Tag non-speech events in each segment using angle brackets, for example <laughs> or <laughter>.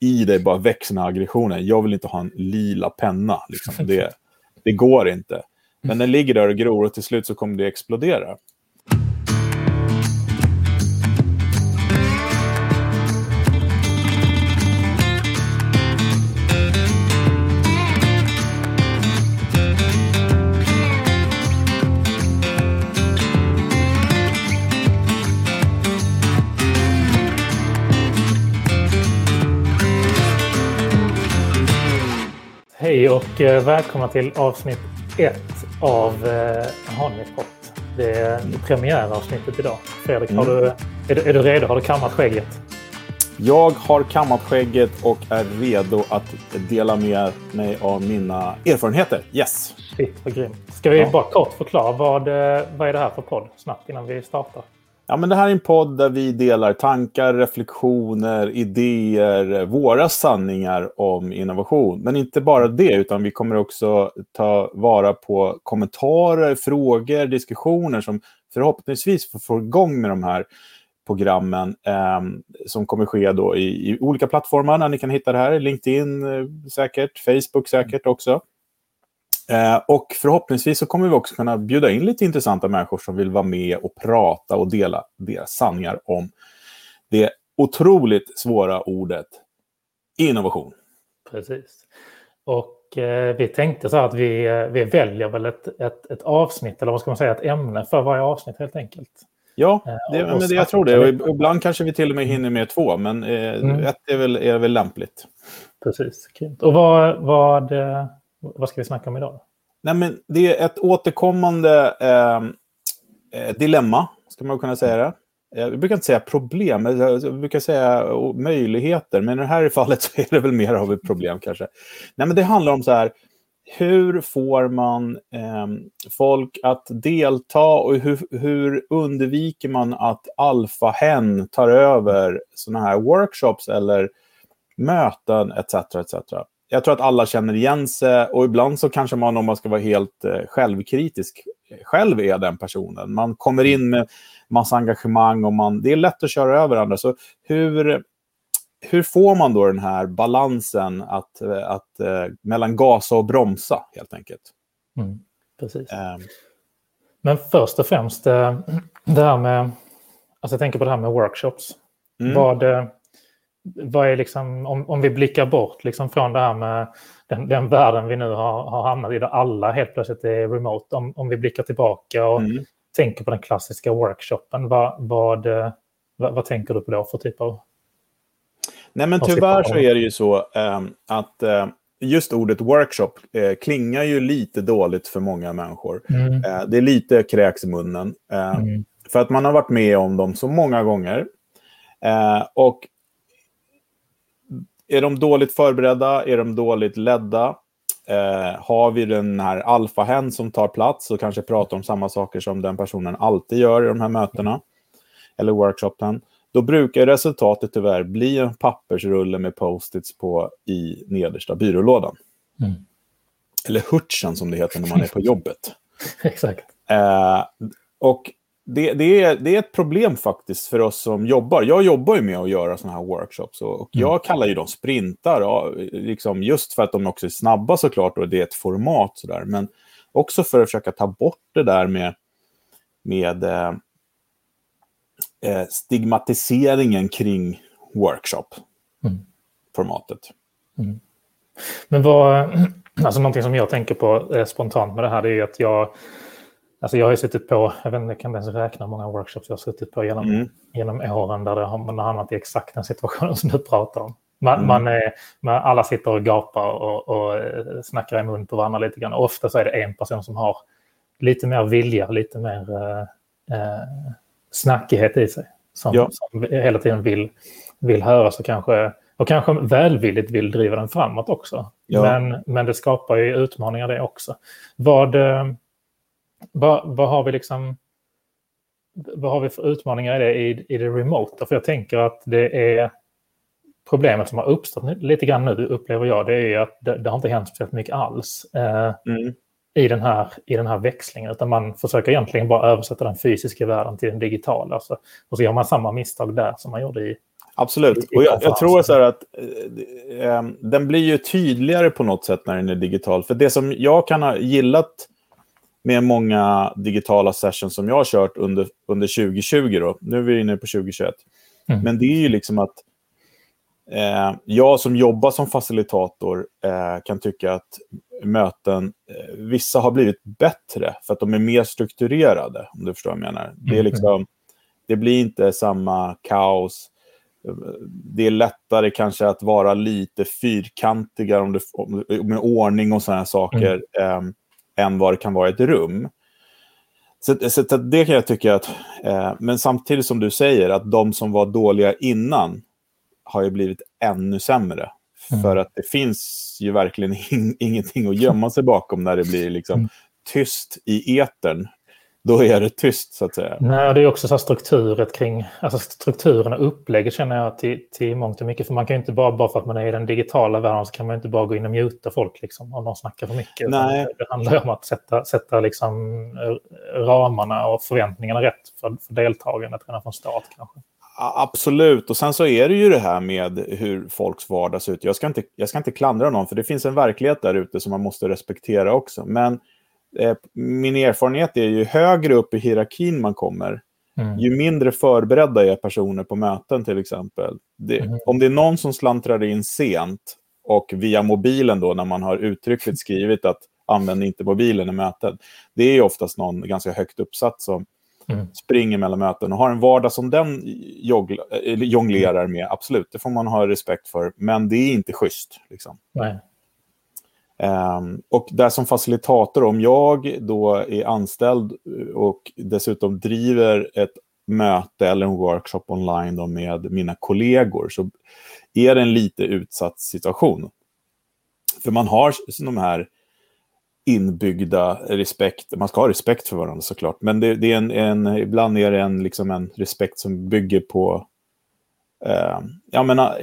i dig bara växer den här aggressionen. Jag vill inte ha en lila penna. Liksom. Det, det går inte. Men den ligger där och gror och till slut så kommer det explodera. Hej och eh, välkomna till avsnitt ett av eh, Hanifpot. Det är premiäravsnittet idag. Fredrik, Mm. du, är, du, är du redo? Har du kammat skägget? Jag har kammat skägget och är redo att dela med mig av mina erfarenheter. Yes! Shit, vad grymt. Ska vi Ja. bara kort förklara vad, eh, vad är det här för podd snabbt innan vi startar? Ja, men det här är en podd där vi delar tankar, reflektioner, idéer, våra sanningar om innovation. Men inte bara det, utan vi kommer också ta vara på kommentarer, frågor, diskussioner som förhoppningsvis får få igång med de här programmen eh, som kommer ske då i, i olika plattformar där ni kan hitta det här. LinkedIn eh, säkert, Facebook säkert också. Eh, och förhoppningsvis så kommer vi också kunna bjuda in lite intressanta människor som vill vara med och prata och dela deras sanningar om det otroligt svåra ordet innovation. Precis. Och eh, vi tänkte så här att vi, eh, vi väljer väl ett, ett, ett avsnitt, eller vad ska man säga, ett ämne för varje avsnitt helt enkelt. Ja, Eh, det, och men det, jag tror det. Och ibland kanske vi till och med hinner med två, men eh, Mm. ett är väl, är väl lämpligt. Precis. Och vad, vad, eh, vad ska vi snacka om idag? Nej, men det är ett återkommande eh, eh, dilemma, ska man kunna säga det. Eh, Jag brukar inte säga problem, jag jag brukar säga oh, möjligheter. Men i det här <laughs> fallet så är det väl mer av ett problem kanske. Nej, men det handlar om så här, hur får man eh, folk att delta och hur, hur undviker man att alfahen tar över sådana här workshops eller möten etc. etc. Jag tror att alla känner igen sig och ibland så kanske man, om man ska vara helt eh, självkritisk, själv är den personen. Man kommer in med massa engagemang och man, det är lätt att köra över andra. Så hur, hur får man då den här balansen att, eh, att, eh, mellan gasa och bromsa, helt enkelt? Mm, precis. Eh, Men först och främst det här med, alltså jag tänker på det här med workshops. mm. Vad, vad är liksom, om, om vi blickar bort liksom från det här med den, den världen vi nu har, har hamnat i, där alla helt plötsligt är remote. Om, om vi blickar tillbaka och Mm. tänker på den klassiska workshopen, vad, vad, vad, vad tänker du på då för typ av... Nej, men tyvärr så är det ju så ehm, att eh, just ordet workshop eh, klingar ju lite dåligt för många människor. Mm. Eh, det är lite kräks i munnen. Eh, Mm. För att man har varit med om dem så många gånger. Eh, och är de dåligt förberedda? Är de dåligt ledda? Eh, har vi den här alfahen som tar plats och kanske pratar om samma saker som den personen alltid gör i de här mötena eller workshopen, då brukar resultatet tyvärr bli en pappersrulle med post-its på i nedersta byrålådan. Mm. Eller hurtsen som det heter när man är på jobbet. <laughs> Exakt. Eh, och det, det, är, det är ett problem faktiskt för oss som jobbar. Jag jobbar ju med att göra sådana här workshops och, och jag kallar ju dem sprintar, ja, liksom just för att de också är snabba såklart och det är ett format sådär. Men också för att försöka ta bort det där med, med eh, eh, stigmatiseringen kring workshop-formatet. Men vad, <clears throat> alltså någonting som jag tänker på eh, spontant med det här det är att jag, alltså jag har ju suttit på, jag vet inte, jag kan inte ens räkna hur många workshops jag har suttit på genom, Mm. genom åren där har, man har hamnat i exakt den situationen <laughs> som du pratar om. Man, Mm. man är, man, alla sitter och gapar och, och eh, snackar i mun på varandra lite grann. Ofta så är det en person som har lite mer vilja, lite mer eh, eh, snackighet i sig. Som, Ja. som hela tiden vill, vill höras och kanske, och kanske välvilligt vill driva den framåt också. Ja. Men, men det skapar ju utmaningar det också. Vad, eh, vad, vad har vi liksom vad har vi för utmaningar i det, i, i det remota? För jag tänker att det är problemet som har uppstått lite grann nu, upplever jag, det är att det, det har inte hänt speciellt mycket alls eh, Mm. i, den här, i den här växlingen. Utan man försöker egentligen bara översätta den fysiska världen till den digitala. Alltså, och så gör man samma misstag där som man gjorde i, Absolut. Och jag, jag tror så att eh, eh, den blir ju tydligare på något sätt när den är digital. För det som jag kan ha gillat med många digitala sessions som jag har kört under, under 2020, då, nu är vi inne på 2021, mm. men det är ju liksom att eh, jag som jobbar som facilitator eh, kan tycka att möten, eh, vissa har blivit bättre för att de är mer strukturerade, om du förstår vad jag menar. Det, är mm. liksom, det blir inte samma kaos. Det är lättare kanske att vara lite fyrkantigare om det, med ordning och sådana saker mm. Än vad det kan vara i ett rum. Så, så det kan jag tycka att, eh, men samtidigt som du säger att de som var dåliga innan har ju blivit ännu sämre. Mm. För att det finns ju verkligen <laughs> in, ingenting att gömma sig bakom när det blir liksom mm. tyst i etern. Då är det tyst så att säga. Nej, det är också så strukturet kring, alltså strukturen och upplägget känner jag till, till mångt och mycket. För man kan ju inte bara, bara för att man är i den digitala världen så kan man inte bara gå in och muta folk liksom, om de snackar för mycket. Nej. Det handlar om att sätta, sätta liksom ramarna och förväntningarna rätt för, för deltagandet redan från start kanske. Absolut, och sen så är det ju det här med hur folks vardag ser ut. Jag ska inte, jag ska inte klandra någon, för det finns en verklighet där ute som man måste respektera också. Men min erfarenhet är ju högre upp i hierarkin man kommer, mm. ju mindre förberedda är personer på möten till exempel. Det, mm. Om det är någon som slantrar in sent och via mobilen då när man har uttryckligt skrivit att använd inte mobilen i möten, det är oftast någon ganska högt uppsatt som mm. springer mellan möten och har en vardag som den jogla, jonglerar med, absolut, det får man ha respekt för. Men det är inte schysst. Liksom. Um, och där som facilitator, om jag då är anställd eh, och dessutom driver ett möte eller en workshop online då med mina kollegor så är det en lite utsatt situation. För man har de här inbyggda respekt. Man ska ha respekt för varandra såklart, men det, det är en, en, ibland är det en, liksom en respekt som bygger på, ehm, eh, jag menar,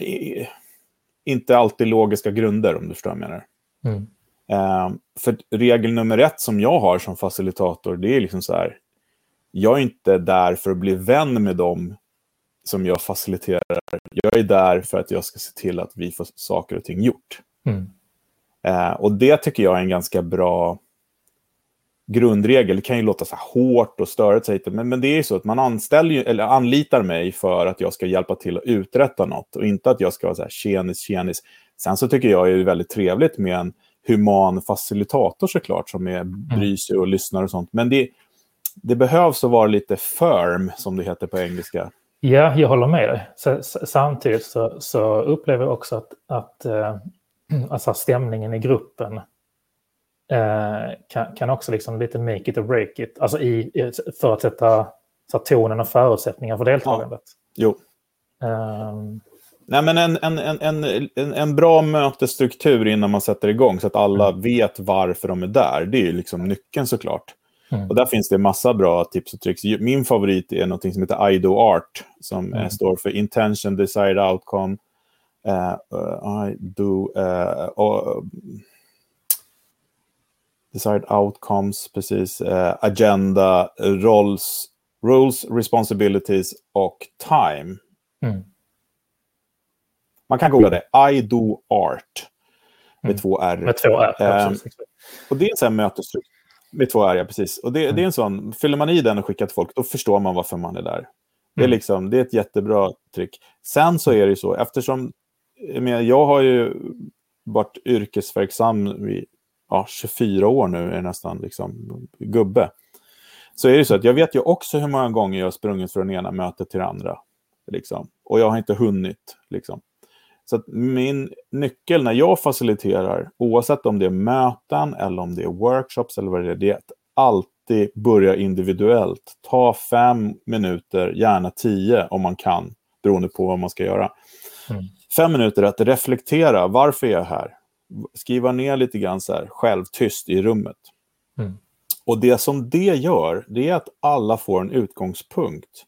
inte alltid logiska grunder om du förstår vad jag menar. Mm. Eh, för regel nummer ett som jag har som facilitator, det är liksom så här, jag är inte där för att bli vän med dem som jag faciliterar. Jag är där för att jag ska se till att vi får saker och ting gjort. Mm. Eh, och det tycker jag är en ganska bra grundregel. Det kan ju låta så hårt och störigt, men, men det är ju så att man anställer, eller anlitar mig för att jag ska hjälpa till att uträtta något och inte att jag ska vara så här tjenis, tjenis. Sen så tycker jag det är väldigt trevligt med en human facilitator såklart som är, mm. bryr sig och lyssnar och sånt. Men det, det behövs att vara lite firm, som det heter på engelska. Ja, jag håller med dig. Samtidigt så, så upplever jag också att, att eh, <clears throat> alltså stämningen i gruppen eh, kan, kan också liksom lite make it or break it, alltså i, för att sätta så tonen och förutsättningar för deltagandet. Ja. Jo. Um, Nej, men en, en, en, en, en bra mötesstruktur innan man sätter igång så att alla mm. vet varför de är där. Det är ju liksom nyckeln såklart. Mm. Och där finns det massa bra tips och tricks. Min favorit är något som heter IDO Art som mm. står för Intention, Desired Outcome, Uh, I do uh, uh, desired outcomes, precis. Uh, agenda, roles, rules, responsibilities och time. Mm. Man kan googla det. I do art. Med mm. två R. Med två R, um, Och det är en sån mötesstruktur. Med två R, ja, precis. Och det, mm. det, är en sån, fyller man i den och skickar till folk, då förstår man varför man är där. Det är, mm. liksom, det är ett jättebra trick. Sen så är det ju så, eftersom jag har ju varit yrkesverksam i ja, 24 år nu, är nästan liksom gubbe. Så är det så att jag vet ju också hur många gånger jag har sprungit från ena mötet till det andra. Liksom. Och jag har inte hunnit. Liksom. Så min nyckel när jag faciliterar, oavsett om det är möten eller om det är workshops eller vad det är, det är att alltid börja individuellt. Ta fem minuter, gärna tio om man kan, beroende på vad man ska göra. Mm fem minuter att reflektera. Varför är jag här? Skriva ner lite grann så här, själv tyst i rummet. Mm. Och det som det gör, det är att alla får en utgångspunkt.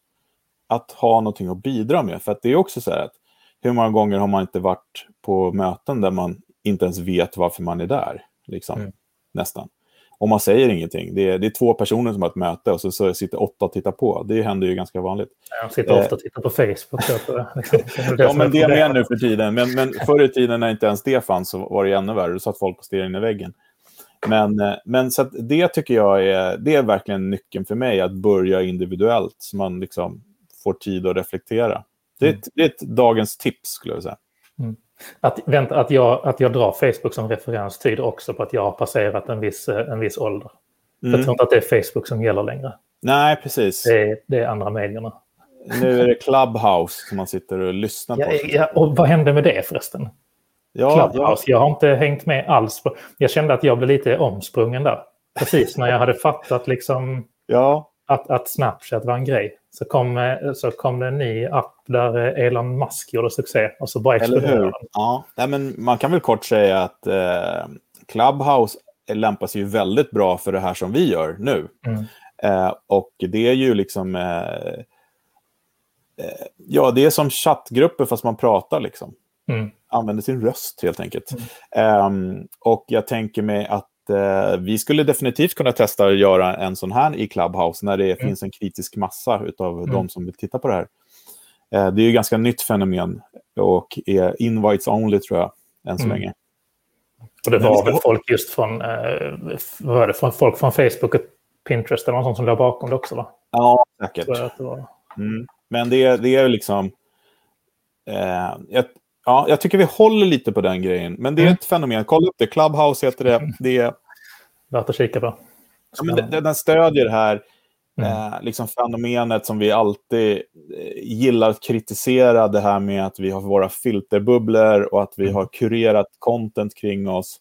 Att ha någonting att bidra med. För att det är också så här att hur många gånger har man inte varit på möten där man inte ens vet varför man är där? Liksom, mm. Nästan. Och man säger ingenting. Det är, det är två personer som har ett möte och så, så sitter åtta och tittar på. Det händer ju ganska vanligt. Jag sitter ofta och tittar på Facebook. ja, men det är mer nu för tiden. Men, men förr i tiden när inte ens det fanns så var det ännu värre. Då satt folk och stirrade in i väggen. Men, eh, men så det tycker jag är, det är verkligen nyckeln för mig, att börja individuellt så man liksom får tid att reflektera. Det är, ett, det är ett dagens tips skulle jag säga. Mm. Att, vänta, att, jag, att jag drar Facebook som referens tyder också på att jag har passerat en viss, eh, en viss ålder. Mm. Jag tror inte att det är Facebook som gäller längre. Nej, precis. Det är, det är andra medierna. Nu är det Clubhouse som man sitter och lyssnar på. Ja, ja, och vad hände med det förresten? Ja, Clubhouse. Ja. Jag har inte hängt med alls. På, jag kände att jag blev lite omsprungen där. Precis när jag hade fattat liksom ja. Att, att Snapchat var en grej. Så kom, eh, så kom det en ny app där eh, Elon Musk gjorde succé och så bara exploderade den. Ja, Nej, men man kan väl kort säga att eh, Clubhouse lämpar sig ju väldigt bra för det här som vi gör nu. Mm. Eh, och det är ju liksom... Eh, eh ja, det är som chattgrupper fast man pratar liksom. Mm. Använder sin röst helt enkelt. Mm. Um, och jag tänker mig att uh, vi skulle definitivt kunna testa att göra en sån här i Clubhouse när det mm. finns en kritisk massa av mm. de som vill titta på det här. Uh, det är ju ganska nytt fenomen och är invites only tror jag, än så mm. länge. Och det var väl folk just från, vad var det, från folk från Facebook och Pinterest eller någon som låg bakom det också va? Ja, säkert. Mm. Men det, det är liksom... Eh, jag, Ja, jag tycker vi håller lite på den grejen. Men det är mm. ett fenomen. Kolla upp det. Clubhouse heter det. Mm. det är... Värt att kika på. Ja, men den, den stödjer det här mm. eh, liksom fenomenet som vi alltid eh, gillar att kritisera. Det här med att vi har våra filterbubblor och att vi mm. har kurerat content kring oss.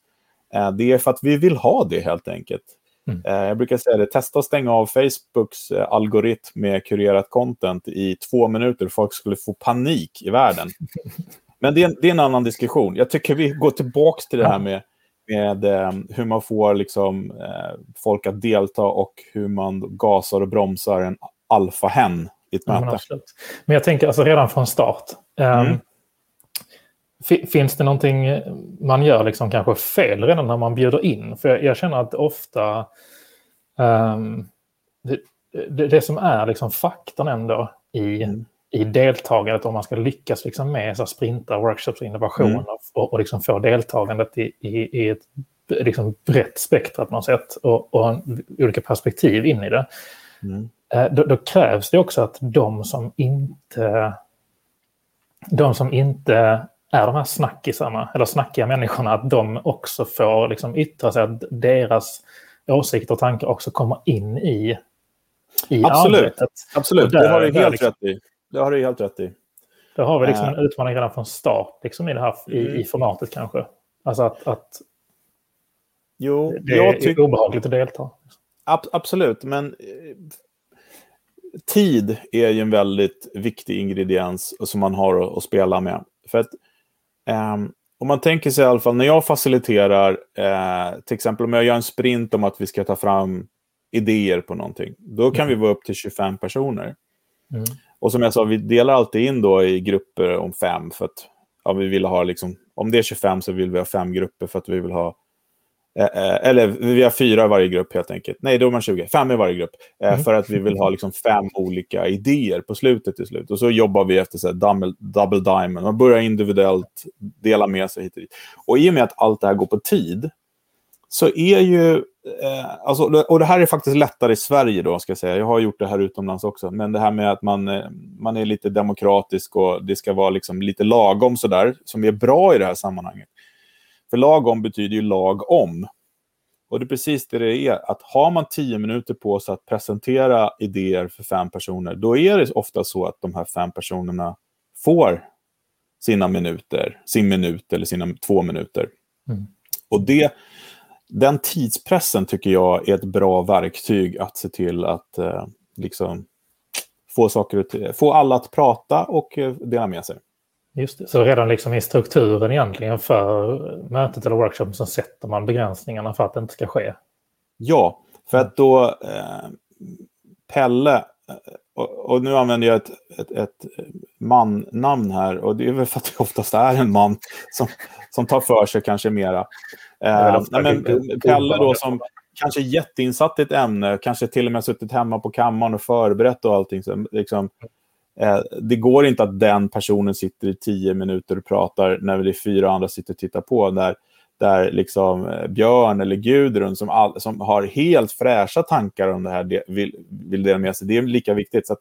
Eh, det är för att vi vill ha det helt enkelt. Mm. Eh, jag brukar säga det, testa att stänga av Facebooks eh, algoritm med kurerat content i två minuter. Folk skulle få panik i världen. <laughs> Men det är, det är en annan diskussion. Jag tycker vi går tillbaka till det här med, med eh, hur man får liksom, eh, folk att delta och hur man gasar och bromsar en alfahen i ett möte. Men, men jag tänker alltså redan från start. Um, mm. Finns det någonting man gör liksom kanske fel redan när man bjuder in? För jag, jag känner att ofta um, det, det, det, som är liksom faktorn ändå i mm i deltagandet om man ska lyckas liksom med så sprintar, workshops och innovationer mm. och, och liksom få deltagandet i, i, i ett liksom brett spektra på något sätt och, och olika perspektiv in i det. Mm. Eh, då, då, krävs det också att de som inte de som inte är de här snackisarna, eller snackiga människorna, att de också får liksom yttra sig, att deras åsikter och tankar också kommer in i, i Absolut. arbetet. Absolut, där, det har du helt liksom, rätt i det har du helt rätt i. Då har vi liksom en utmaning redan från start liksom i det här i, mm. i formatet kanske. Alltså att, att jo, det jag är obehagligt att delta. Ab absolut, men eh, tid är ju en väldigt viktig ingrediens som man har att, att spela med. För att eh, om man tänker sig i alla fall när jag faciliterar, eh, till exempel om jag gör en sprint om att vi ska ta fram idéer på någonting, då kan mm. vi vara upp till 25 personer. Mm. Och som jag sa, vi delar alltid in då i grupper om fem. För att ja, vi vill ha liksom, om det är 25 så vill vi ha fem grupper för att vi vill ha eh, eh eller vi har fyra i varje grupp helt enkelt. Nej, då är man 20. Fem i varje grupp. Eh, mm. För att vi vill ha liksom fem olika idéer på slutet till slut. Och så jobbar vi efter så double, double diamond. Man börjar individuellt, dela med sig hit och dit. Och i och med att allt det här går på tid så är ju... Eh, alltså, och det här är faktiskt lättare i Sverige då, ska jag säga. Jag har gjort det här utomlands också. Men det här med att man, eh, man är lite demokratisk och det ska vara liksom lite lagom sådär, som är bra i det här sammanhanget. För lagom betyder ju lag om. Och det är precis det det är. Att har man tio minuter på sig att presentera idéer för fem personer, då är det ofta så att de här fem personerna får sina minuter, sin minut eller sina två minuter. Mm. Och det den tidspressen tycker jag är ett bra verktyg att se till att eh, liksom få, saker, få alla att prata och eh, dela med sig. Just det. Så redan liksom i strukturen egentligen för mötet eller workshopen så sätter man begränsningarna för att det inte ska ske? Ja, för att då eh, Pelle, eh, och, och, nu använder jag ett, ett, ett man-namn här och det är väl för att det oftast är en man som, som tar för sig kanske mera. Eh, men Pelle då som, kanske jätteinsatt i ett ämne, kanske till och med suttit hemma på kammaren och förberett och allting. Så, liksom, eh, det går inte att den personen sitter i tio minuter och pratar när det är fyra andra sitter och tittar på. Där, där liksom eh, Björn eller Gudrun som, all, som har helt fräscha tankar om det här vill, vill dela med sig. Det är lika viktigt. Så att,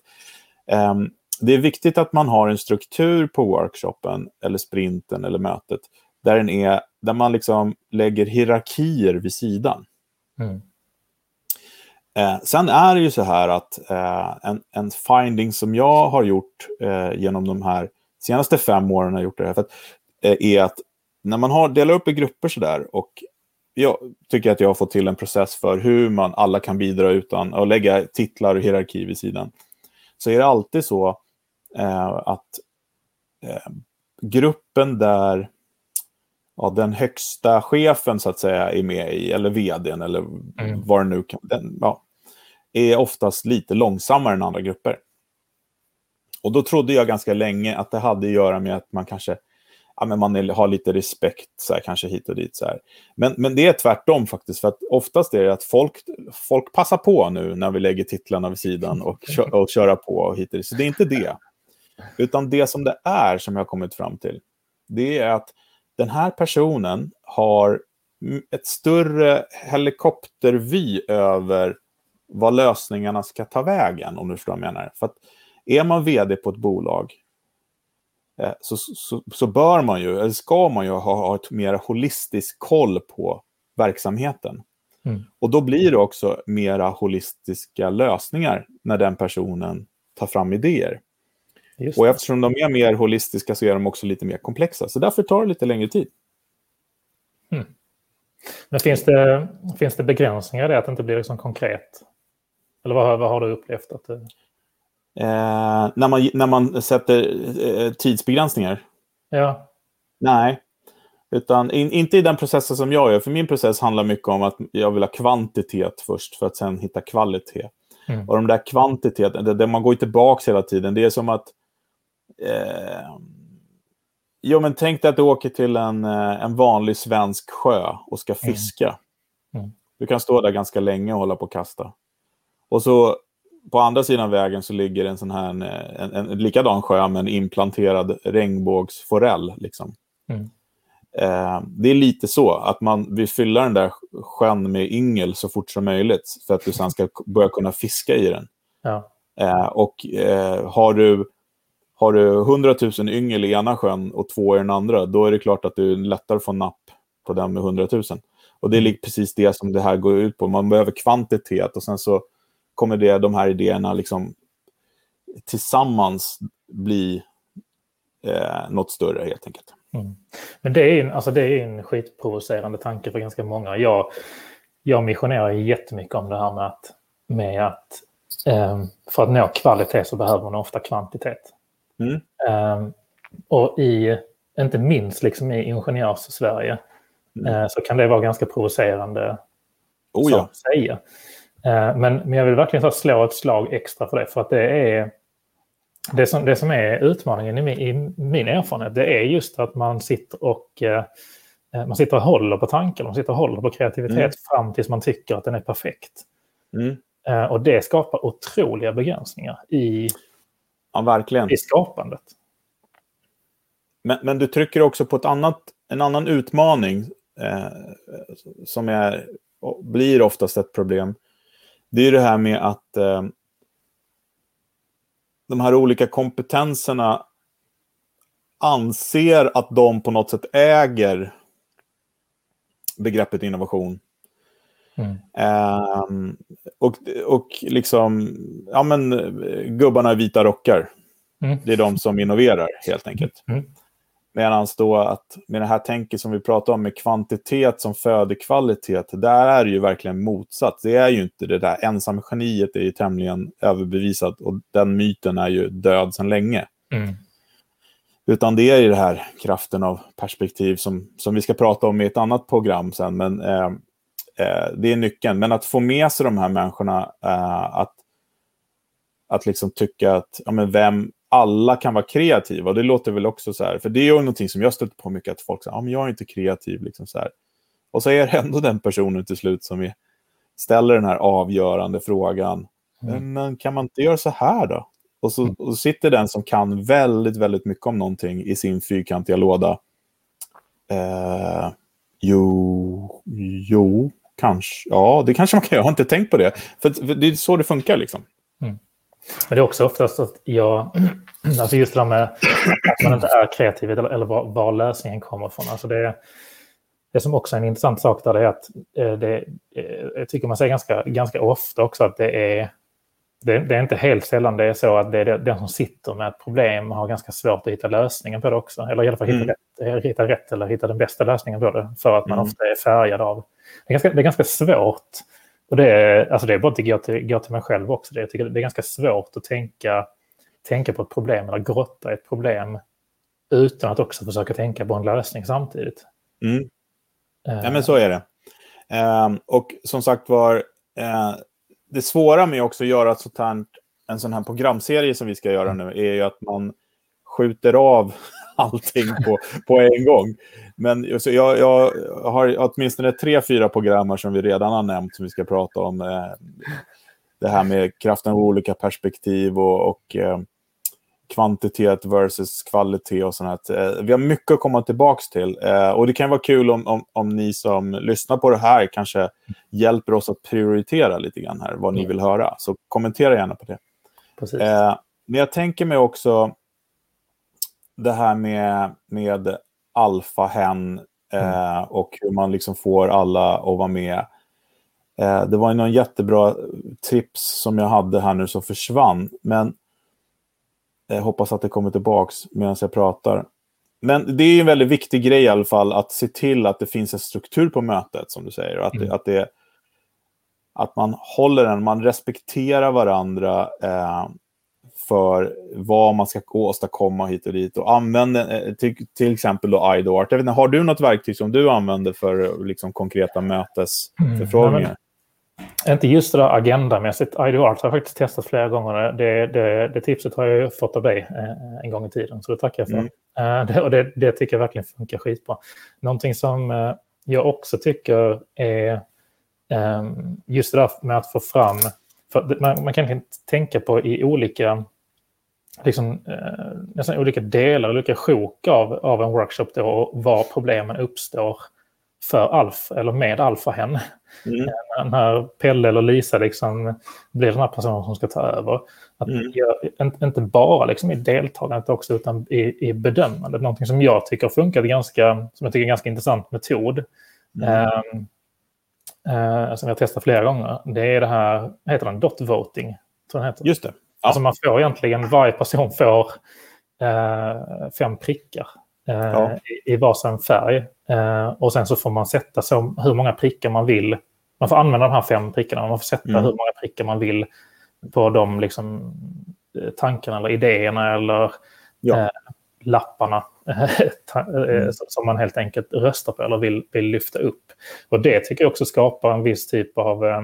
um, det är viktigt att man har en struktur på workshopen eller sprinten eller mötet där, den är, där man liksom lägger hierarkier vid sidan. Mm. Eh, sen är det ju så här att eh, en, en finding som jag har gjort eh, genom de här senaste fem åren har gjort det här, för att, eh, är att när man har delar upp i grupper så där och jag tycker att jag har fått till en process för hur man alla kan bidra utan att lägga titlar och hierarki vid sidan. Så är det alltid så eh, att eh, gruppen där ja, den högsta chefen så att säga är med i, eller vdn eller mm. vad det nu kan den, ja, är oftast lite långsammare än andra grupper. Och då trodde jag ganska länge att det hade att göra med att man kanske ja, men man har lite respekt, så här, kanske hit och dit. Så här. Men, men det är tvärtom faktiskt, för att oftast är det att folk, folk passar på nu när vi lägger titlarna vid sidan och, kö <laughs> och köra på och hit och dit. Så det är inte det. Utan det som det är, som jag har kommit fram till, det är att den här personen har ett större helikoptervy över vad lösningarna ska ta vägen, om du förstår vad jag menar. För att är man vd på ett bolag eh, så, så, så, bör man ju, eller ska man ju ha, ha ett mer holistisk koll på verksamheten. Mm. Och då blir det också mera holistiska lösningar när den personen tar fram idéer. Och eftersom de är mer holistiska så är de också lite mer komplexa. Så därför tar det lite längre tid. Mm. Men finns det, finns det begränsningar i det, att det inte blir liksom konkret? Eller vad, vad har du upplevt? Att det... eh, när, man, när man sätter eh, tidsbegränsningar? Ja. Nej. Utan in, inte i den processen som jag gör. För min process handlar mycket om att jag vill ha kvantitet först för att sen hitta kvalitet. Mm. Och de där kvantiteten, det, det man går tillbaka hela tiden. Det är som att Eh, jo, men tänk dig att du åker till en, eh, en vanlig svensk sjö och ska mm. fiska. Mm. Mm. Du kan stå där ganska länge och hålla på och kasta. Och så på andra sidan vägen så ligger en sån här, en, en, en likadan sjö med en implanterad regnbågsforell. Liksom. Mm. Eh, det är lite så att man vill fylla den där sjön med yngel så fort som möjligt för att du sen ska börja kunna fiska i den. Ja. Eh, och eh, har du har du 100 000 yngel i ena sjön och två i den andra, då är det klart att är lättare att få napp på den med 100 000. Och det är mm. precis det som det här går ut på. Man behöver kvantitet och sen så kommer det, de här idéerna liksom tillsammans bli eh, något större helt enkelt. Mm. Men det är, en, alltså det är en skitprovocerande tanke för ganska många. Jag, jag missionerar jättemycket om det här med att, med att eh, för att nå kvalitet så behöver man ofta kvantitet. Mm. Um, och i, inte minst liksom i ingenjörs-Sverige, mm. uh, så kan det vara ganska provocerande oh, ja. att säga. Uh, men, men jag vill verkligen slå ett slag extra för det, för att det är det som, det som är utmaningen i min, i min erfarenhet, det är just att man sitter och uh, man sitter och håller på tankar, man sitter och håller på kreativitet mm. fram tills man tycker att den är perfekt. Mm. och det skapar otroliga begränsningar i Ja, verkligen. I skapandet. Men, men du trycker också på ett annat, en annan utmaning eh, som är, blir oftast ett problem. Det är det här med att eh, de här olika kompetenserna anser att de på något sätt äger begreppet innovation. Mm. Um, och, och liksom, ja men gubbarna i vita rockar. Mm. Det är de som innoverar helt enkelt. Mm. Medan då att med det här tänket som vi pratar om med kvantitet som föder kvalitet, där är det ju verkligen motsatt. Det är ju inte det där ensamma geniet är ju tämligen överbevisat och den myten är ju död sedan länge. Mm. Utan det är ju det här kraften av perspektiv som, som vi ska prata om i ett annat program sen. Men eh, eh, det är nyckeln. Men att få med sig de här människorna eh, att, att liksom tycka att ja, men vem, alla kan vara kreativa. Och det låter väl också så här, för det är ju någonting som jag stöter på mycket, att folk säger att ja, jag är inte kreativ. Liksom så här. Och så är det ändå den personen till slut som är ställer den här avgörande frågan. Mm. Men kan man inte göra så här då? Och så, och så sitter den som kan väldigt, väldigt mycket om någonting i sin fyrkantiga låda. Eh, jo, jo, kanske. Ja, det kanske man kan. Jag har inte tänkt på det. För, det är så det funkar liksom. Men det är också oftast att jag, <clears throat> alltså just det där med att man inte är kreativ eller, var, var lösningen kommer ifrån. Alltså det, det som också är en intressant sak där är att eh, det, eh, jag tycker man säger ganska, ganska ofta också att det är, det, det är inte helt sällan det är så att det är den som sitter med ett problem har ganska svårt att hitta lösningen på det också. Eller i alla fall hitta, Mm. rätt, hitta rätt eller hitta den bästa lösningen på det. För att man Mm. ofta är färgad av... Det är ganska, det är ganska svårt. Och det är, alltså det är bara att det går till, går till mig själv också. Det, jag tycker det är ganska svårt att tänka, tänka på ett problem eller grotta i ett problem utan att också försöka tänka på en lösning samtidigt. Mm. Eh, Ja, men så är det. Ehm, och som sagt var, eh, det svåra med också att göra sånt här, en sån här programserie som vi ska göra nu är ju att man skjuter av <laughs> allting på, på en gång. Men så jag, jag har åtminstone tre, fyra program som vi redan har nämnt som vi ska prata om. Eh, det här med kraften av olika perspektiv och, och eh, kvantitet versus kvalitet och sånt. här. Eh, Vi har mycket att komma tillbaka till. Och det kan vara kul om, om, om ni som lyssnar på det här kanske hjälper oss att prioritera lite grann här, vad ni Mm. vill höra. Så kommentera gärna på det. Precis. Men jag tänker mig också det här med, med alfahen eh, och hur man liksom får alla att vara med. Eh, det var någon jättebra tips som jag hade här nu som försvann. Men jag hoppas att det kommer tillbaks medan jag pratar. Men det är en väldigt viktig grej i alla fall att se till att det finns en struktur på mötet som du säger. Att, Mm. att, det, att man håller den, man respekterar varandra eh, för vad man ska åstadkomma hit och dit. Och använder eh, till, till exempel då IDOART. Jag vet inte, har du något verktyg som du använder för liksom, konkreta mötesförfrågningar? Inte just det där agendamässigt. IDOArt har jag faktiskt testat flera gånger. Det, det, det tipset har jag fått av dig eh, en gång i tiden, så det tackar jag för. Mm. Eh, det, och det, det tycker jag verkligen funkar skitbra. Någonting som jag också tycker är eh, just det där med att få fram... Man, man kan tänka på i olika, liksom, eh, nästan olika delar, olika sjok av, av en workshop då, och var problemen uppstår för alf eller med alfahen Mm. <laughs> när Pelle eller Lisa liksom blir den här personen som ska ta över. Att Mm. jag, in- inte bara liksom i deltagandet också, utan i, i bedömandet. Någonting som jag tycker har funkat ganska, som jag tycker är en ganska intressant metod. Mm. ehm, eh, som jag testat flera gånger. Det är det här, heter den, dot voting. Tror den heter. Just det. Ja. Alltså man får egentligen, varje person får eh, fem prickar eh, Ja. i, i varsin färg. Eh, och sen så får man sätta så, hur många prickar man vill. Man får använda de här fem prickarna, man får sätta Mm. hur många prickar man vill på de liksom, eh, tankarna eller idéerna eller Ja. eh, lapparna <laughs> eh, Mm. som- som man helt enkelt röstar på eller vill, vill lyfta upp. Och det tycker jag också skapar en viss typ av... Eh,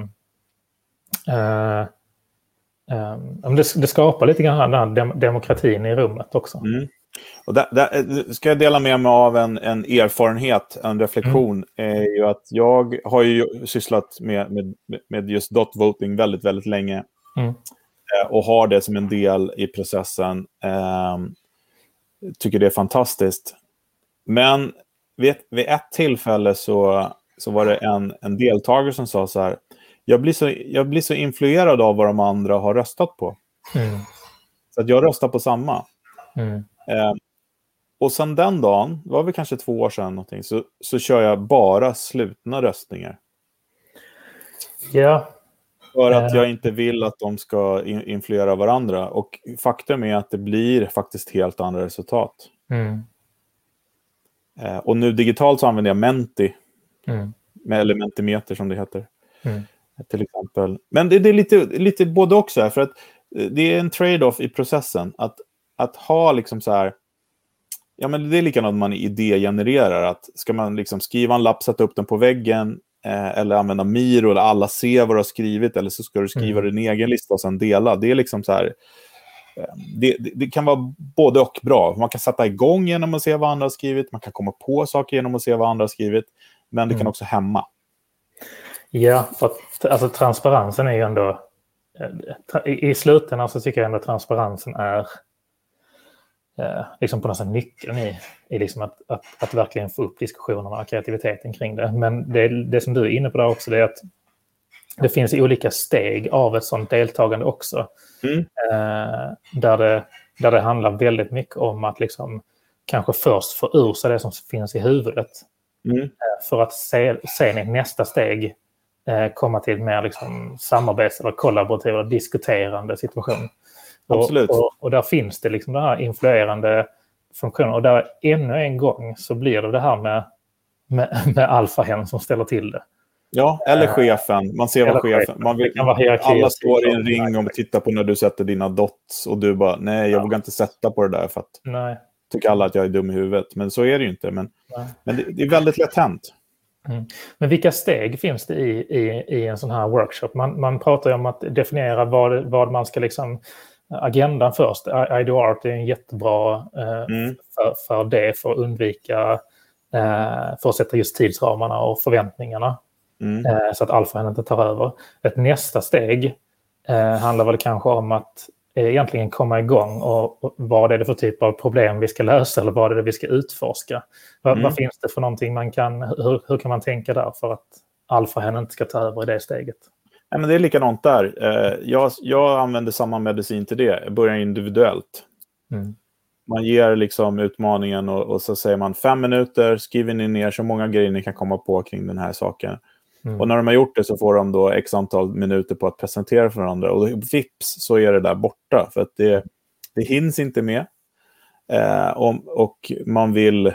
eh, eh, men det, det skapar lite grann den dem, demokratin i rummet också. Mm. Och där, där eh, ska jag dela med mig av en, en erfarenhet, en reflektion. är ju att jag har ju sysslat med, med, med just dot voting väldigt, väldigt länge. Mm. Eh, Och har det som en del i processen. Ehm, tycker det är fantastiskt. Men vid, ett- vid ett tillfälle så, så var det en, en deltagare som sa så här. Jag blir, så, jag blir så influerad av vad de andra har röstat på. Mm. Så att jag röstar på samma. Mm. Eh, och sen den dagen, det var väl kanske två år sedan någonting, så, så kör jag bara slutna röstningar. Ja, För att Eh. jag inte vill att de ska in, influera varandra. Och faktum är att det blir faktiskt helt andra resultat. mm. Eh, och nu digitalt så använder jag Menti, Mm. med, eller Mentimeter som det heter. Mm. Till exempel. Men det, det är lite, lite både också här, för att eh, det är en trade-off i processen. Att, att ha liksom så här, ja men det är likadant man idégenererar. Att ska man liksom skriva en lapp, sätta upp den på väggen, eh, eller använda Miro, eller alla ser vad du har skrivit, eller så ska du skriva Mm. din egen lista och sen dela. Det är liksom så här, eh, det, det, det kan vara både och bra. Man kan sätta igång genom att se vad andra har skrivit, man kan komma på saker genom att se vad andra har skrivit, men det kan Mm. också hämma. Ja, för att, alltså transparensen är ju ändå... I, i slutändan så tycker jag ändå att transparensen är eh, liksom på något sätt nyckeln i, i liksom att, att, att, verkligen få upp diskussionerna och kreativiteten kring det. Men det, det som du är inne på där också, det är att det finns olika steg av ett sådant deltagande också. Mm. Eh, där, det, där det handlar väldigt mycket om att liksom kanske först få ur sig det som finns i huvudet. Mm. Eh, för att se, sen i nästa steg eh, komma till mer liksom samarbets eller kollaborativ eller diskuterande situation. Absolut. Och, och, och, där finns det liksom den här influerande funktionen. Och där ännu en gång så blir det det här med, med, med alfahen som ställer till det. Ja, eller eh, chefen. Man ser vad chefen... Man vill, alla står i en ring och tittar på när du sätter dina dots och du bara nej, jag ja. vågar inte sätta på det där för att nej. tycker alla att jag är dum i huvudet. Men så är det ju inte. Men, men det, det, är väldigt lätt hänt. Mm. Men vilka steg finns det i, i, i en sån här workshop? Man, man pratar ju om att definiera vad, vad man ska liksom agendan först. I, do art är en jättebra eh, mm. för, för det, för att undvika, eh, för att sätta just tidsramarna och förväntningarna. Mm. Eh, så att alfahen inte tar över. Ett nästa steg eh, handlar väl kanske om att egentligen komma igång och, vad är det för typ av problem vi ska lösa eller vad är det vi ska utforska. Vad, mm. vad finns det för någonting man kan, hur, hur kan man tänka där för att alfahen inte ska ta över i det steget? Ja, men det är likadant där. Eh, jag, jag använder samma medicin till det. Jag börjar individuellt. Mm. Man ger liksom utmaningen och, och, så säger man fem minuter, skriver ni ner så många grejer ni kan komma på kring den här saken. Mm. Och när de har gjort det så får de då x antal minuter på att presentera för varandra. Och vips så är det där borta. För att det, det hinns inte med. Eh, och, och man vill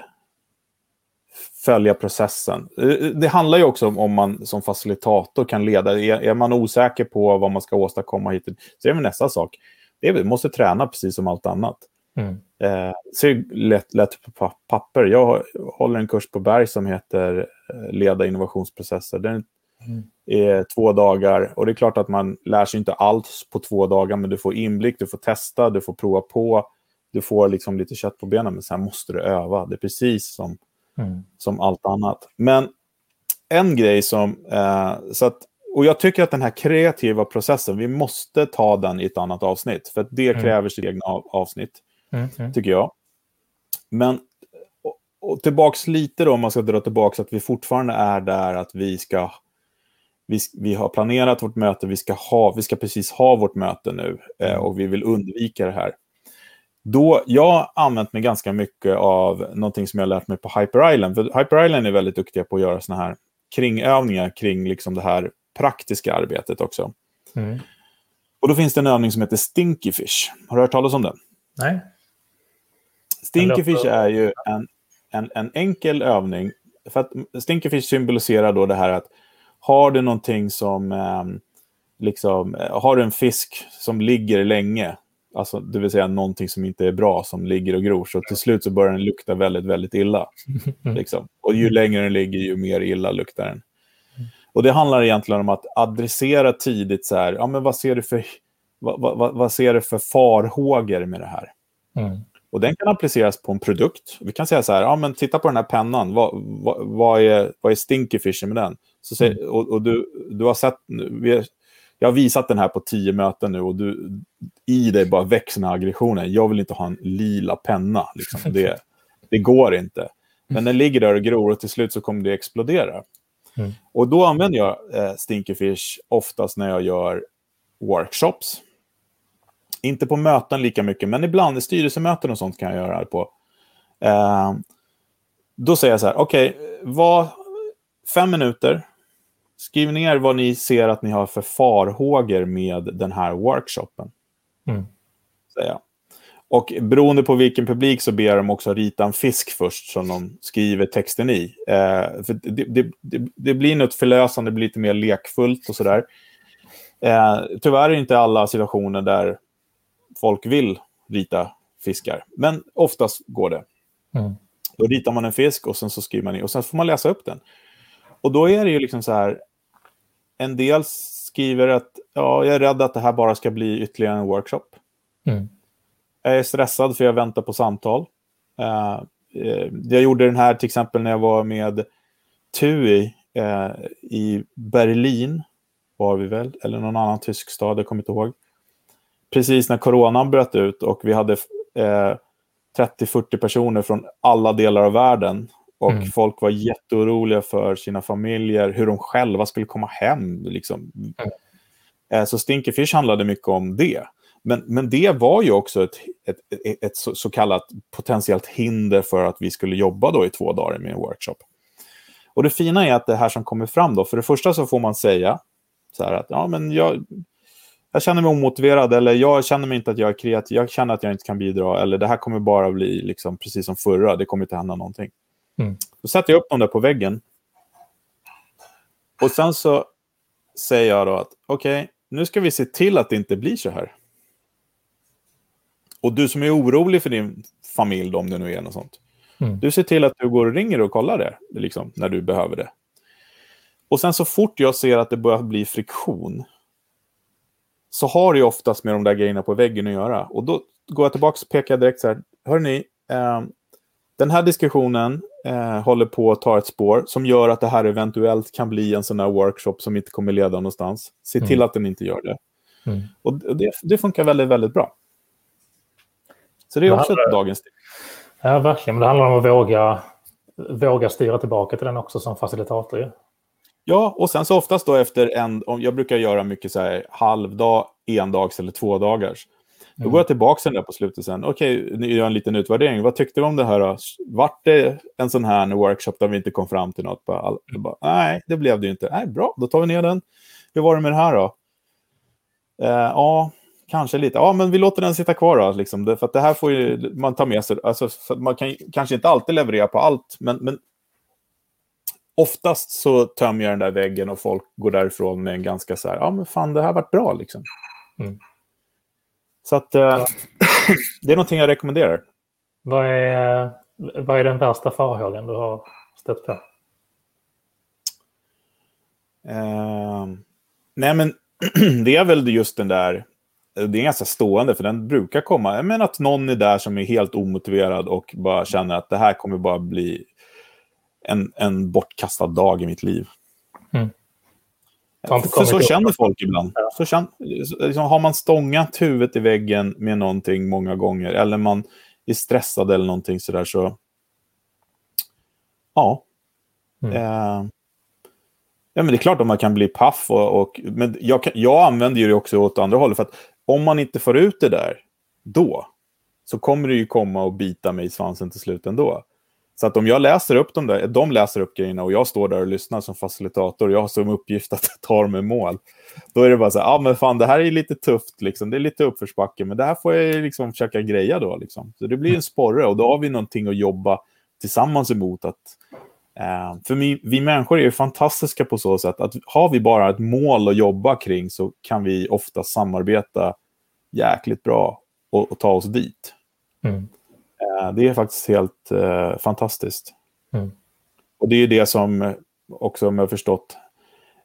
följa processen. Eh, eh, det handlar ju också om om man som facilitator kan leda. Är, man osäker på vad man ska åstadkomma hittills så är det nästa sak. Det är, vi måste träna precis som allt annat. Mm. Eh, ser lätt, lätt på papper. Jag håller en kurs på Berg som heter eh, Leda innovationsprocesser. Den mm. är två dagar och det är klart att man lär sig inte allt på två dagar, men du får inblick, du får testa, du får prova på, du får liksom lite kött på benen, men sen måste du öva. Det är precis som mm. som allt annat. Men en grej som... Eh, så att, och jag tycker att den här kreativa processen, vi måste ta den i ett annat avsnitt. För det mm. kräver sitt egna av, avsnitt, mm, mm. tycker jag. Men och, och tillbaks lite då, om man ska dra tillbaka, att vi fortfarande är där att vi ska... Vi, vi har planerat vårt möte, vi ska, ha, vi ska precis ha vårt möte nu eh, mm. och vi vill undvika det här. Då, jag har använt mig ganska mycket av någonting som jag lärt mig på Hyper Island. För Hyper Island är väldigt duktiga på att göra såna här kringövningar kring liksom det här praktiska arbetet också. Mm. Och då finns det en övning som heter Stinky Fish. Har du hört talas om den? Nej. Stinky Fish är ju en, en, en enkel övning. För att Stinky Fish symboliserar då det här att har du någonting som... Eh, liksom, har du en fisk som ligger länge Alltså, det vill säga någonting som inte är bra som ligger och gror. Så till slut så börjar den lukta väldigt, väldigt illa. <laughs> Liksom. Och ju längre den ligger, ju mer illa luktar den. Och det handlar egentligen om att adressera tidigt så här, ja men vad ser du för, vad, vad, vad ser du för farhågor med det här? Mm. Och den kan appliceras på en produkt. Vi kan säga så här, ja men titta på den här pennan, vad, vad, vad är, vad är stinky fishen med den? Så, mm. och, och du, du har sett, vi, jag har visat den här på tio möten nu och du, i dig bara växer den här aggressionen. Jag vill inte ha en lila penna. Liksom. Det, <laughs> det går inte. Men den ligger där och gror och till slut så kommer det explodera. Mm. Och då använder jag eh, Stinkerfish oftast när jag gör workshops. Inte på möten lika mycket, men ibland i styrelsemöten och sånt kan jag göra det på. Eh, då säger jag så här, okej, okay, fem minuter, Skriv ner vad ni ser att ni har för farhågor med den här workshopen. Mm. Säger Och beroende på vilken publik så ber de också rita en fisk först som de skriver texten i. Eh, för det, det, det, det, blir något förlösande, det blir lite mer lekfullt och sådär. Eh, tyvärr är det inte alla situationer där folk vill rita fiskar, men oftast går det. Mm. Då ritar man en fisk och sen så skriver man i och sen får man läsa upp den. Och då är det ju liksom så här, en del skriver att ja, jag är rädd att det här bara ska bli ytterligare en workshop. Mm. Jag är stressad för jag väntar på samtal. Uh, jag gjorde den här till exempel när jag var med TUI eh, i Berlin, var vi väl, eller någon annan tysk stad, jag kommer inte ihåg. Precis när coronan bröt ut och vi hade eh, 30-40 personer från alla delar av världen. Och mm. folk var jätteoroliga för sina familjer, hur de själva skulle komma hem. Liksom. Mm. Eh, så Stinkerfish handlade mycket om det. Men, men det var ju också ett, ett, ett, ett så, så, kallat potentiellt hinder för att vi skulle jobba då i två dagar med en workshop. Och det fina är att det här som kommer fram då, för det första så får man säga så här att ja, men jag, jag känner mig omotiverad eller jag känner mig inte att jag är kreativ, jag känner att jag inte kan bidra eller det här kommer bara bli liksom precis som förra, det kommer inte hända någonting. Mm. Då sätter jag upp dem där på väggen. Och sen så säger jag då att okej, okay, nu ska vi se till att det inte blir så här. Och du som är orolig för din familj, om det nu är något sånt. Mm. Du ser till att du går och ringer och kollar det, liksom, när du behöver det. Och sen så fort jag ser att det börjar bli friktion, så har det oftast med de där grejerna på väggen att göra. Och då går jag tillbaka och pekar direkt så här, hörni, eh, den här diskussionen eh, håller på att ta ett spår som gör att det här eventuellt kan bli en sån här workshop som inte kommer leda någonstans. Se till mm. att den inte gör det. Mm. Och det, det, funkar väldigt, väldigt bra. Så det är det också handlar, ett dagens tips. Ja, verkligen. Men det handlar om att våga, våga styra tillbaka till den också som facilitator. Ja, och sen så oftast då efter en, jag brukar göra mycket så här halvdag, endags eller tvådagars. Då mm. går jag tillbaka sen där på slutet sen. Okej, okay, gör en liten utvärdering. Vad tyckte du om det här då? Vart det en sån här workshop där vi inte kom fram till något? Bara, bara, nej, det blev det ju inte. Nej, bra, då tar vi ner den. Hur var det med det här då? Uh, ja, kanske lite. Ja, men vi låter den sitta kvar då. Liksom. För att det här får ju man ta med sig. Alltså, man kan kanske inte alltid leverera på allt, men, men oftast så tömmer jag den där väggen och folk går därifrån med en ganska så här, ja men fan det här varit bra liksom. Mm. Så att eh, <clears throat> det är någonting jag rekommenderar. Vad är, vad är den värsta farhågan du har stött på? Eh, nej men <clears throat> det är väl just den där, det är ganska stående för den brukar komma, men att någon är där som är helt omotiverad och bara känner att det här kommer bara bli en, en bortkastad dag i mitt liv. Mm. För så känner folk ibland. Ja. Så känner, liksom, har man stångat huvudet i väggen med någonting många gånger eller man är stressad eller någonting sådär så... Ja. Mm. Eh, ja men det är klart att man kan bli paff. Och, och men jag, jag använder ju det också åt andra hållet. För att om man inte får ut det där då så kommer det ju komma och bita mig i svansen till slut ändå. Så att om jag läser upp de där, de läser upp grejerna och jag står där och lyssnar som facilitator och jag har som uppgift att <laughs> ta dem i mål. Då är det bara så här, ja ah, men fan det här är lite tufft, liksom. det är lite uppförsbacke, men det här får jag liksom försöka greja då. Liksom. Så det blir en sporre och då har vi någonting att jobba tillsammans emot. Att, eh, för vi, vi människor är ju fantastiska på så sätt att har vi bara ett mål att jobba kring så kan vi ofta samarbeta jäkligt bra och, och ta oss dit. Mm. Eh, det är faktiskt helt eh, fantastiskt. Mm. Och det är det som också, om jag har förstått,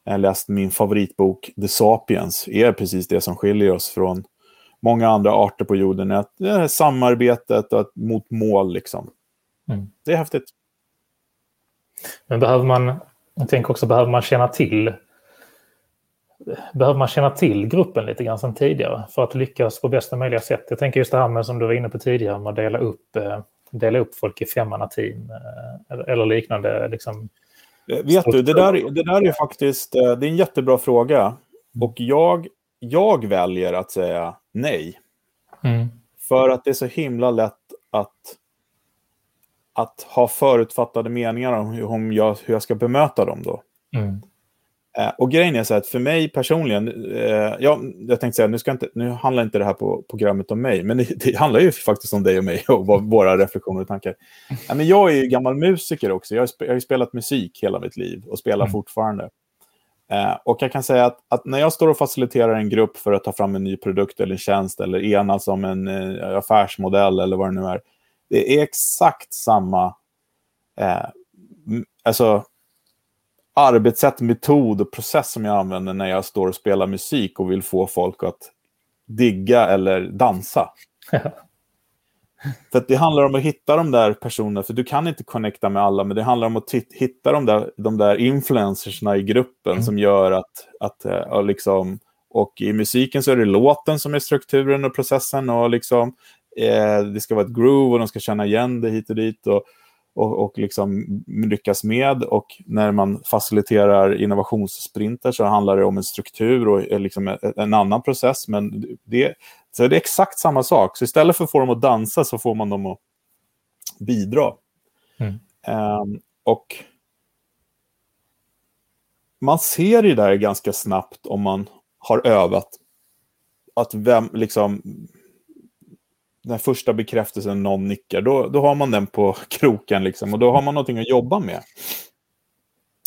jag läst min favoritbok The Sapiens, är precis det som skiljer oss från många andra arter på jorden. Att det är samarbetet att, mot mål. Liksom. Mm. Det är häftigt. Men behöver man, jag tänker också, behöver man känna till behöver man känna till gruppen lite grann sedan tidigare för att lyckas på bästa möjliga sätt. Jag tänker just det här med som du var inne på tidigare med att dela upp, eh, dela upp folk i femmanna-team eh, eller liknande. Liksom, eh, Vet du, det där, det där är faktiskt det är en jättebra fråga. Mm. Och jag, jag väljer att säga nej. Mm. För att det är så himla lätt att, att ha förutfattade meningar om hur, jag, hur jag ska bemöta dem då. Mm. Eh, och grejen är så att för mig personligen, eh, ja, jag tänkte säga, nu, ska inte, nu handlar inte det här på programmet om mig, men det, <laughs> det handlar ju faktiskt om dig och mig och våra reflektioner och tankar. Ja, men jag är ju gammal musiker också, jag har, jag har spelat musik hela mitt liv och spelar mm. fortfarande. Eh, och jag kan säga att, att, när jag står och faciliterar en grupp för att ta fram en ny produkt eller en tjänst eller enas om en eh, affärsmodell eller vad det nu är, det är exakt samma eh, alltså, arbetssätt, metod och process som jag använder när jag står och spelar musik och vill få folk att digga eller dansa. För det handlar om att hitta de där personerna, för du kan inte connecta med alla, men det handlar om att hitta de där, de där influencersna i gruppen mm. som gör att, att uh, liksom, och i musiken så är det låten som är strukturen och processen och liksom, eh, det ska vara ett groove och de ska känna igen det hit och dit. Och, och, och liksom lyckas med. Och när man faciliterar innovationssprinter så handlar det om en struktur och liksom en annan process. Men det, så det är exakt samma sak. Så istället för att få dem att dansa så får man dem att bidra. Mm. Um, och man ser ju där ganska snabbt om man har övat att vem, liksom, den första bekräftelsen någon nickar, då, då har man den på <laughs> kroken liksom, och då har man någonting att jobba med.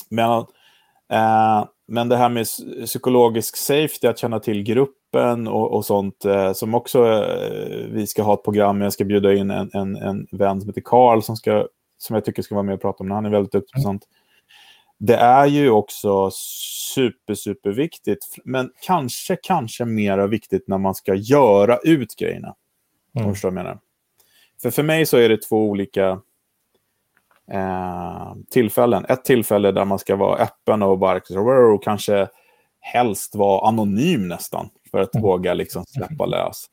Men, eh, men det här med psykologisk safety, att känna till gruppen och, och sånt, eh, som också eh, vi ska ha ett program Jag ska bjuda in en, en, en vän som heter Karl som, ska, som jag tycker ska vara med och prata om det. Han är väldigt duktig på mm. sånt. Det är ju också super, super viktigt, men kanske, kanske mer viktigt när man ska göra ut grejerna. Mm. Förstår jag menar. För för mig så är det två olika eh, tillfällen. Ett tillfälle där man ska vara öppen och bara och kanske helst vara anonym nästan för att mm. våga liksom släppa lös.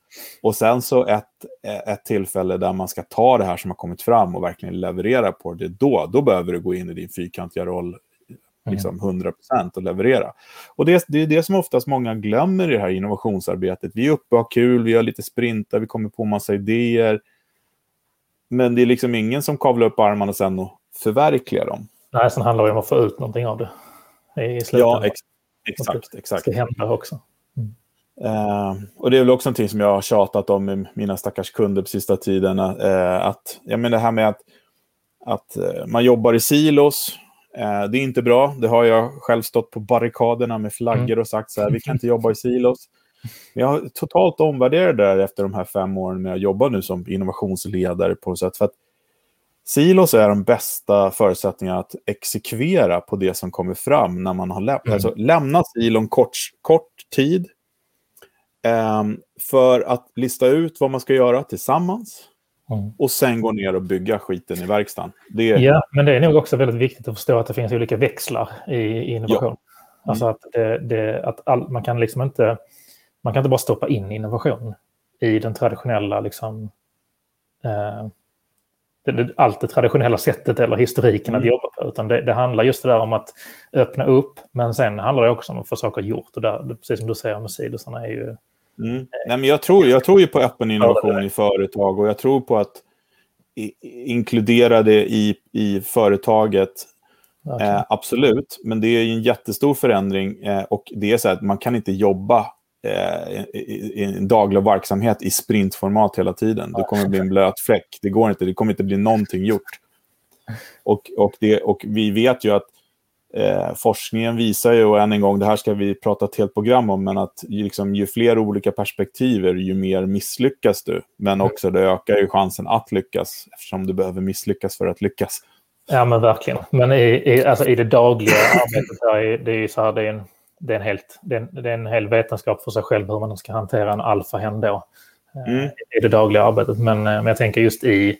Och sen så ett, ett tillfälle där man ska ta det här som har kommit fram och verkligen leverera på det. Då, då behöver du gå in i din fyrkantiga roll liksom 100% och leverera. Och det, det är det som oftast många glömmer i det här innovationsarbetet. Vi är uppe och har kul, vi gör lite sprintar, vi kommer på massa idéer. Men det är liksom ingen som kavlar upp armarna sen och förverkligar dem. Nej, sen handlar det om att få ut någonting av det. I ja, ex exakt. exakt. Det ska hända också. Mm. Uh, och det är väl också någonting som jag har tjatat om med mina stackars kunder på sista tiden. Uh, att, jag menar det här med att, att uh, man jobbar i silos. Eh, det är inte bra. Det har jag själv stått på barrikaderna med flaggor mm. och sagt så här, vi kan inte jobba i silos. Men jag har totalt omvärderat det där efter de här fem åren med att jobba nu som innovationsledare på sätt. För att silos är de bästa förutsättningarna att exekvera på det som kommer fram när man har läm mm. alltså, lämnat silon kort, kort tid eh, för att lista ut vad man ska göra tillsammans Mm. Och sen gå ner och bygga skiten i verkstaden. Det. Ja, men det är nog också väldigt viktigt att förstå att det finns olika växlar i, i innovation. Ja. Alltså mm. att, det, det, att all, man kan liksom inte man kan inte bara stoppa in innovation i den traditionella liksom, eh, det, allt det traditionella sättet eller historiken mm. att jobba på. Utan det, det, handlar just det där om att öppna upp, men sen handlar det också om att få saker gjort. Och där, precis som du säger med sidosarna är ju Mm. Nej, men jag, tror, jag tror ju på öppen innovation i företag och jag tror på att i, inkludera det i, i företaget. Okay. Eh, absolut, men det är en jättestor förändring eh, och det är så att man kan inte jobba eh, i, i, en daglig verksamhet i sprintformat hela tiden. Det kommer bli en blöt fläck. Det går inte. Det kommer inte bli någonting gjort. Och, och, det, och vi vet ju att Eh, forskningen visar ju, och än en gång, det här ska vi prata ett helt program om, men att liksom, ju fler olika perspektiver, ju mer misslyckas du. Men mm. också det ökar ju chansen att lyckas, eftersom du behöver misslyckas för att lyckas. Ja, men verkligen. Men i, i, alltså, i det dagliga <clears throat> arbetet, där det är så här, det är, en, det, är en helt, det, är en, det är en hel vetenskap för sig själv hur man ska hantera en alfahen då. Eh, mm. I det dagliga arbetet. Men, eh, men jag tänker just i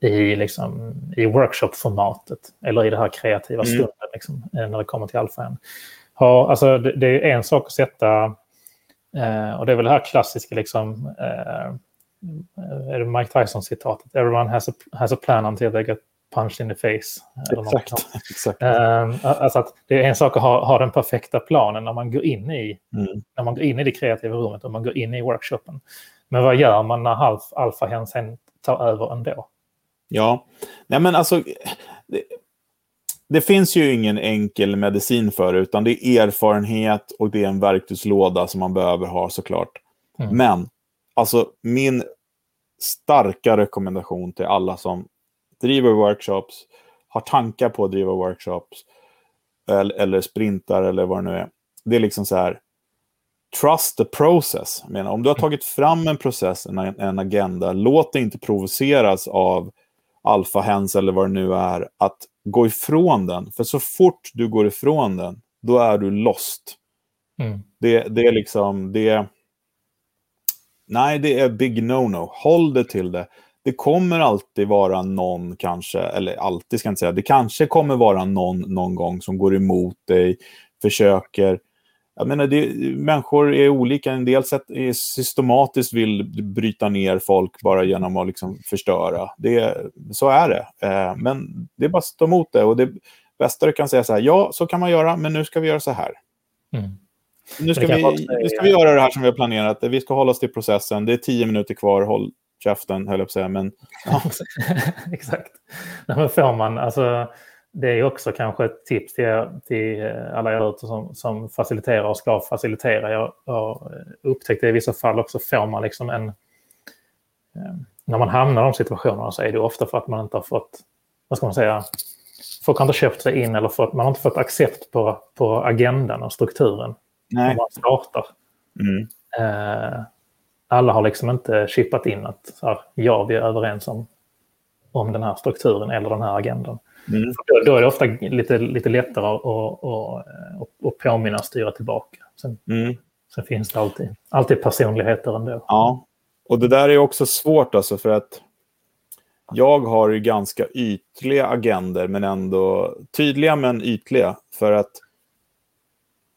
i, liksom, i workshop-formatet eller i det här kreativa mm. stunden liksom, eh, när det kommer till alfa. Ha, alltså, det, det, är en sak att sätta, eh, och det är väl det här klassiska, liksom, eh, är det Mike Tyson-citatet? Everyone has a, has a plan until they get punched in the face. Exakt. <laughs> exakt. Eh, alltså att det är en sak att ha, ha den perfekta planen när man går in i, mm. när man går in i det kreativa rummet och man går in i workshopen. Men vad gör man när alfa sen tar över ändå? Ja, nej men alltså... Det, det, finns ju ingen enkel medicin för det, utan det är erfarenhet och det är en verktygslåda som man behöver ha såklart. Mm. Men, alltså min starka rekommendation till alla som driver workshops, har tankar på att driva workshops, eller, eller sprintar eller vad det nu är. Det är liksom så här, trust the process. Jag menar, om du har tagit fram en process, en, en agenda, låt dig inte provoceras av alfahens eller vad det nu är, att gå ifrån den. För så fort du går ifrån den, då är du lost. Mm. Det, det är liksom, det Nej, det är big no-no. Håll det till det. det kommer alltid vara någon kanske, eller alltid ska jag inte säga, det kanske kommer vara någon någon gång som går emot dig, försöker. Jag menar, det, människor är olika. En del sätt är systematiskt vill bryta ner folk bara genom att liksom förstöra. Det, så är det. Eh, men det är bara att stå emot det. Och det bästa du kan säga så här, ja, så kan man göra, men nu ska vi göra så här. Mm. Nu ska, vi, nu ska vi göra det här som vi har planerat. Vi ska hålla oss till processen. Det är tio minuter kvar. Håll käften, höll jag på att säga. Men, ja. <laughs> Exakt. men får man, alltså, det är också kanske ett tips till, till alla er ute som, som faciliterar och ska facilitera. Jag har upptäckt det i vissa fall också, får man liksom en... Eh, när man hamnar i de situationerna så är det ofta för att man inte har fått, vad ska man säga, folk har inte köpt sig in eller fått, man har inte fått accept på, på agendan och strukturen Nej. när man startar. Mm. Eh, alla har liksom inte chippat in att här, ja, vi är överens om, om den här strukturen eller den här agendan. Mm. Då, då, är det ofta lite, lite lättare att, att, att, att påminna och styra tillbaka. Sen, mm. sen finns det alltid, alltid personligheter ändå. Ja, och det där är också svårt alltså för att jag har ju ganska ytliga agender men ändå tydliga men ytliga. För att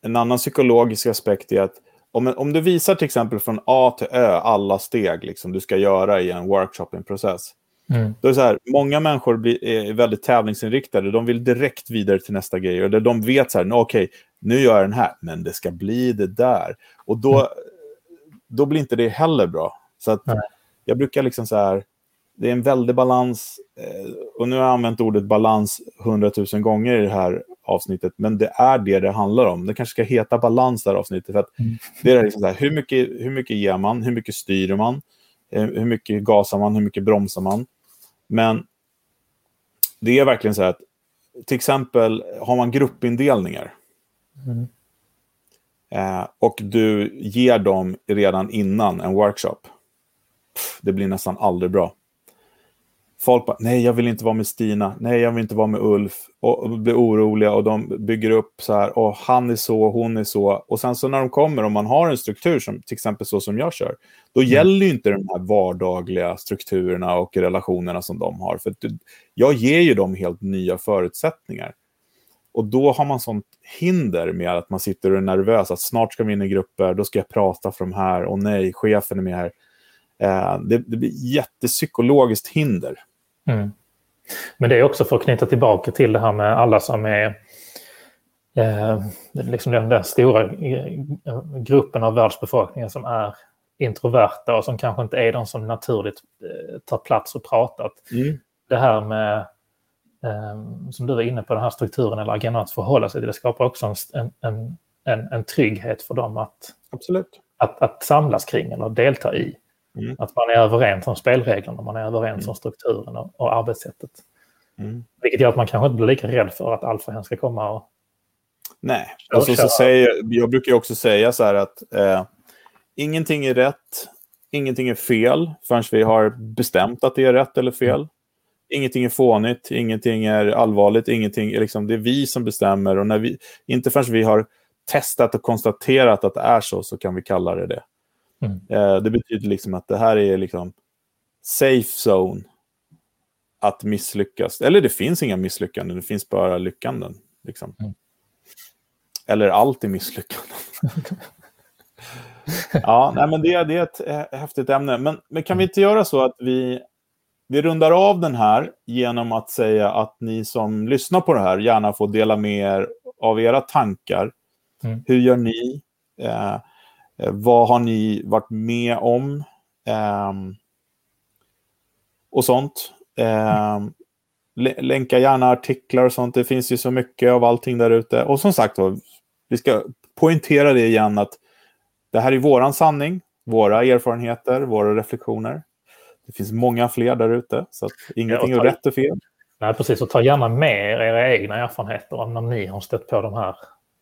en annan psykologisk aspekt är att om, om du visar till exempel från A till Ö alla steg liksom, du ska göra i en workshop, en process. Mm. Då är så här, många människor blir, är väldigt tävlingsinriktade. De vill direkt vidare till nästa grej. Och de vet så här, okej, okay, nu gör jag den här, men det ska bli det där. Och då, mm. då blir inte det heller bra. Så att jag brukar liksom så här, det är en väldig balans. Eh, och nu har jag använt ordet balans hundratusen gånger i det här avsnittet, men det är det det handlar om. Det kanske ska heta balans, det här avsnittet. För att mm. det är liksom så här, hur, mycket, hur mycket ger man? Hur mycket styr man? Eh, hur mycket gasar man? Hur mycket bromsar man? Men det är verkligen så här att till exempel har man gruppindelningar mm. eh, och du ger dem redan innan en workshop. Pff, det blir nästan aldrig bra folk bara, nej jag vill inte vara med Stina, nej jag vill inte vara med Ulf och, och blir oroliga och de bygger upp så här, och han är så, hon är så. Och sen så när de kommer, om man har en struktur som till exempel så som jag kör, då mm. gäller ju inte de här vardagliga strukturerna och relationerna som de har. För jag ger ju dem helt nya förutsättningar. Och då har man sånt hinder med att man sitter och är nervös, att snart ska vi in i grupper, då ska jag prata för de här, och nej, chefen är med här. Eh, det, det blir jättepsykologiskt hinder. Mm. Men det är också för att knyta tillbaka till det här med alla som är eh, liksom den där stora eh, gruppen av världsbefolkningen som är introverta och som kanske inte är de som naturligt eh, tar plats och pratat. Mm. Det här med, eh, som du var inne på, den här strukturen eller agendan att förhålla sig till, det skapar också en, en, en, en trygghet för dem att, Absolut. Att, att samlas kring eller delta i. Mm. Att man är överens om spelreglerna, man är överens mm. om strukturen och, och arbetssättet. Mm. Vilket gör att man kanske inte blir lika rädd för att alfahen ska komma och... Nej, och så, så säger, jag brukar också säga så här att eh, ingenting är rätt, ingenting är fel förrän vi har bestämt att det är rätt eller fel. Ingenting är fånigt, ingenting är allvarligt, ingenting, liksom, det är vi som bestämmer. Och när vi, inte förrän vi har testat och konstaterat att det är så, så kan vi kalla det det. Mm. Eh, det betyder liksom att det här är liksom safe zone att misslyckas. Eller det finns inga misslyckanden, det finns bara lyckanden. Liksom. Mm. Eller allt är misslyckanden. <laughs> ja, nej, men det, det är ett eh, häftigt ämne. Men, men kan vi inte göra så att vi, vi rundar av den här genom att säga att ni som lyssnar på det här gärna får dela med er av era tankar. Mm. Hur gör ni? Eh, Eh, vad har ni varit med om? Eh, och sånt. Eh, länka gärna artiklar och sånt. Det finns ju så mycket av allting där ute. Och som sagt, vi ska poängtera det igen att det här är våran sanning, våra erfarenheter, våra reflektioner. Det finns många fler där ute, så att ingenting ja, är rätt och fel. Nej, precis. Och ta gärna med er era egna erfarenheter om när ni har stött på de här.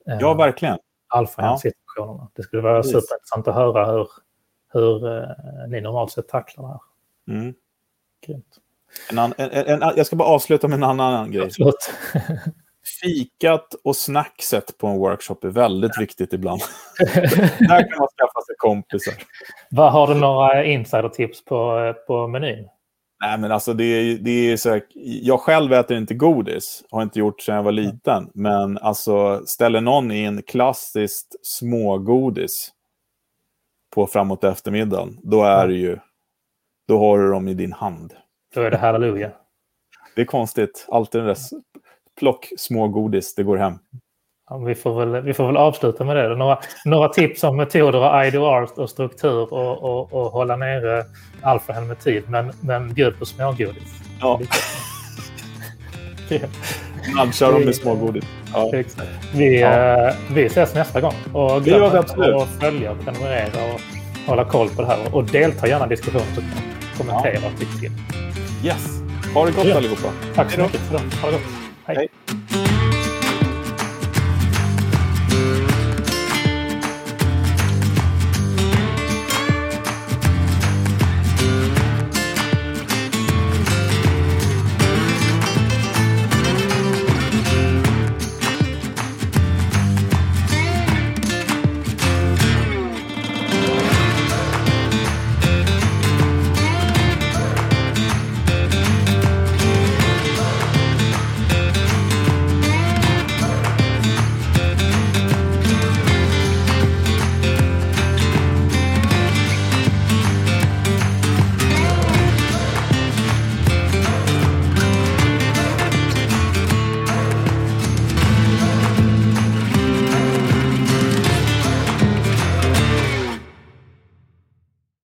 Eh, ja, verkligen. Alfa-situationerna. Det skulle vara Precis. superintressant att höra hur, hur eh, ni normalt sett tacklar det här. Mm. En, an, en, en, jag ska bara avsluta med en annan grej. Absolut. <laughs> Fikat och snackset på en workshop är väldigt ja. viktigt ibland. <laughs> Där kan man skaffa sig kompisar. Vad Har du några insidertips på, på menyn? Nej, men alltså det är, det är så här, jag själv äter inte godis, har inte gjort sedan jag var liten. Men alltså, ställer någon in klassiskt smågodis på framåt eftermiddagen, då är det ju, då har du dem i din hand. Då är det halleluja. Det är konstigt, alltid den där plock smågodis, det går hem. Ja, vi, får väl, vi får väl avsluta med det. Några, några tips om metoder och IDR och struktur och, och, och hålla nere alfahen med tid. Men, men bjud på smågodis. Ja, <laughs> nudgar dem med smågodis. Ja. Vi, Ja. eh, vi ses nästa gång. Och glöm inte att följa, prenumerera och hålla koll på det här. Och delta gärna i diskussionen. Kommentera och tyck till. Yes. Ha det gott Ja. allihopa. Tack så mycket för det. Ha det gott.